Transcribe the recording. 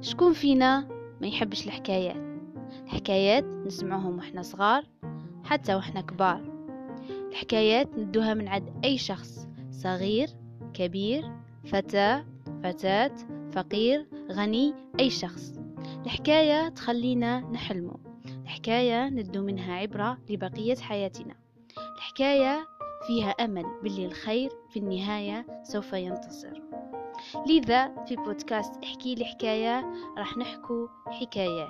شكون فينا ما يحبش الحكايات؟ الحكايات نسمعهم وإحنا صغار حتى وإحنا كبار. الحكايات ندوها من عند أي شخص صغير كبير فتاة فتاة فقير غني أي شخص. الحكاية تخلينا نحلمه الحكاية ندو منها عبرة لبقية حياتنا. الحكاية فيها أمل باللي الخير في النهاية سوف ينتصر. لذا في بودكاست احكي لي حكاية راح نحكو حكايات.